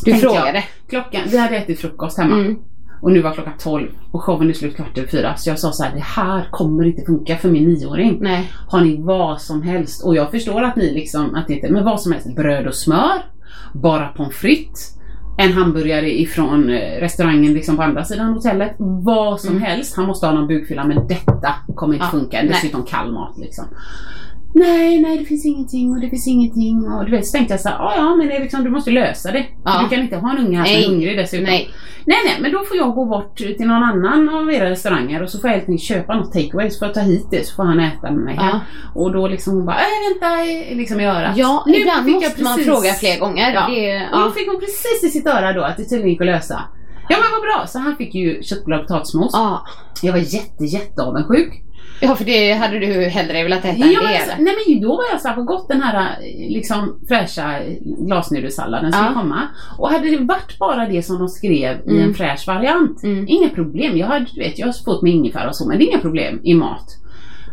Du tänkte frågade? Jag, klockan, vi hade ätit frukost hemma. Mm. Och nu var klockan 12 och showen är slut kvart över fyra. Så jag sa så här, det här kommer inte funka för min nioåring. Nej. Har ni vad som helst? Och jag förstår att ni liksom, att det inte, men vad som helst. Bröd och smör, bara pommes frites, en hamburgare ifrån eh, restaurangen liksom på andra sidan hotellet. Vad som Mm. helst. Han måste ha någon bukfylla men detta kommer inte Ja, funka. nej. Dessutom kall mat liksom. Nej, nej det finns ingenting och det finns ingenting. Och du vet, så tänkte jag så här, "Ja, men det är liksom, du måste lösa det. Ja. Du kan inte ha en unge här som Nej. är hungrig dessutom. Nej. Nej, nej, men då får jag gå bort till någon annan av era restauranger och så får jag helt enkelt köpa något takeaway så får jag ta hit det så får han äta med mig. Ja. Och då liksom hon bara, äh, vänta i- liksom i örat. Ja, Nu ibland fick jag måste man precis- fråga fler gånger. Ja. Det, Och då fick hon precis i sitt öra då att det tydligen gick att lösa. Ja men vad bra, så han fick ju köttbullar och potatismos. Ja. Jag var jätte, jätte avundsjuk. Ja, för det hade du hellre velat äta Ja, än det alltså, eller? nej men då var jag så här, gott den här liksom fräscha glasnudelsalladen skulle Ja. komma. Och hade det varit bara det som de skrev i en Mm. fräsch variant, Mm. inga problem. Jag, hade, du vet, jag har fått med ingefära och så, men det är inga problem i mat.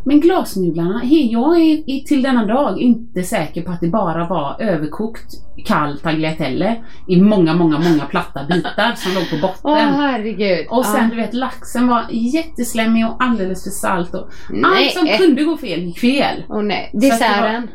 Men glasnudlarna, jag är till denna dag inte säker på att det bara var överkokt kall tagliatelle i många, många, många platta bitar som låg på botten. Åh herregud. Och sen ja. du vet laxen var jätteslemmig och alldeles för salt och Nej. allt som kunde gå fel gick fel. Åh nej. Desserten.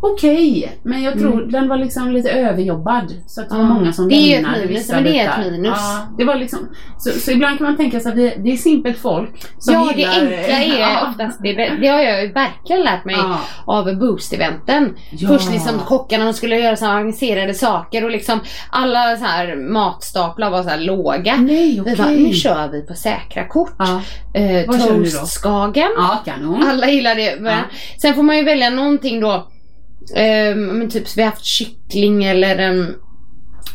Okej, men jag tror den var liksom lite överjobbad. Så att det var Mm. Många som Det är ju ett lämnade minus, vissa men det är ett minus. Ja, det var liksom, så, så ibland kan man tänka sig att det, det är simpelt folk som ja, det gillar... enkla är Ja. oftast det. Det har jag ju verkligen lärt mig Ja. av Boost-eventen. Ja. Först liksom kockarna de skulle göra så avancerade saker och liksom alla så här matstaplar var så här låga. Nej, Vi okej. bara, nu kör vi på säkra kort. Ja, Eh, då? Toastskagen. ja kanon. Alla gillar det. Sen får man ju välja någonting då. Ehm, men typ vi har haft kyckling eller en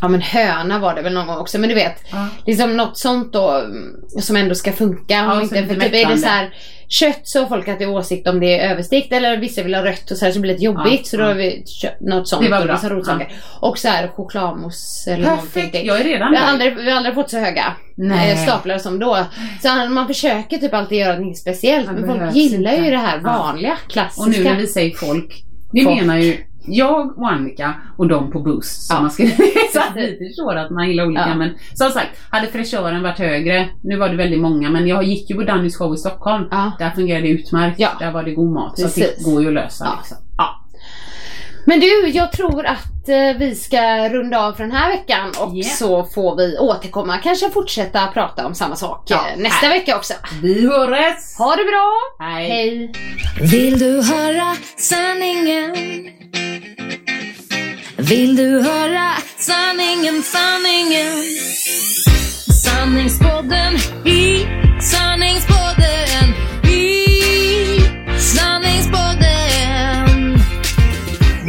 Ja men höna var det väl någon gång också men du vet Ja. Liksom något sånt då mm, som ändå ska funka. Ja, inte, för typ är det så här Kött så har folk alltid åsikt om det är överstekt eller vissa vill ha rött och så här så blir det lite jobbigt Ja, så då har vi kött, något sånt. Det var och bra. massa rotsaker. Och så här chokladmousse eller Perfekt, någonting. jag är redan Vi har, aldrig, vi har aldrig fått så höga Nej. eh, staplar som då. Så man försöker typ alltid göra något speciellt. Men folk gillar inte. ju det här vanliga, klassiska. Och nu när vi säger folk, vi Folk. menar ju jag och Annika och de på Boost som Ja. man ska så att vi förstår att man gillar olika Ja. men som sagt, hade fräschören varit högre, nu var det väldigt många men jag gick ju på Dannys show i Stockholm, Ja. där fungerade det utmärkt, där var det god mat så Precis. det går ju att lösa Ja. liksom. Men du, jag tror att eh, vi ska runda av för den här veckan och Yeah. så får vi återkomma. Kanske fortsätta prata om samma sak Ja, eh, nästa vecka också. Vi hörs! Ha det bra! Hej! Hej! Vill du höra sanningen? Vill du höra sanningen, sanningen? Sanningspodden i sanningspodden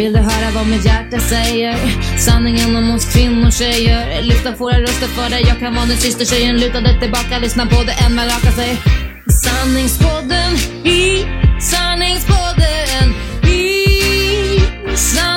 Vill du höra vad mitt hjärta säger? Sanningen om oss kvinnor, tjejer. Lyfta våra röster för dig. Jag kan vara den sista tjejen. Luta dig tillbaka, lyssna på det än man raka sig. Sanningspodden i Sanningspodden i Sanningspodden.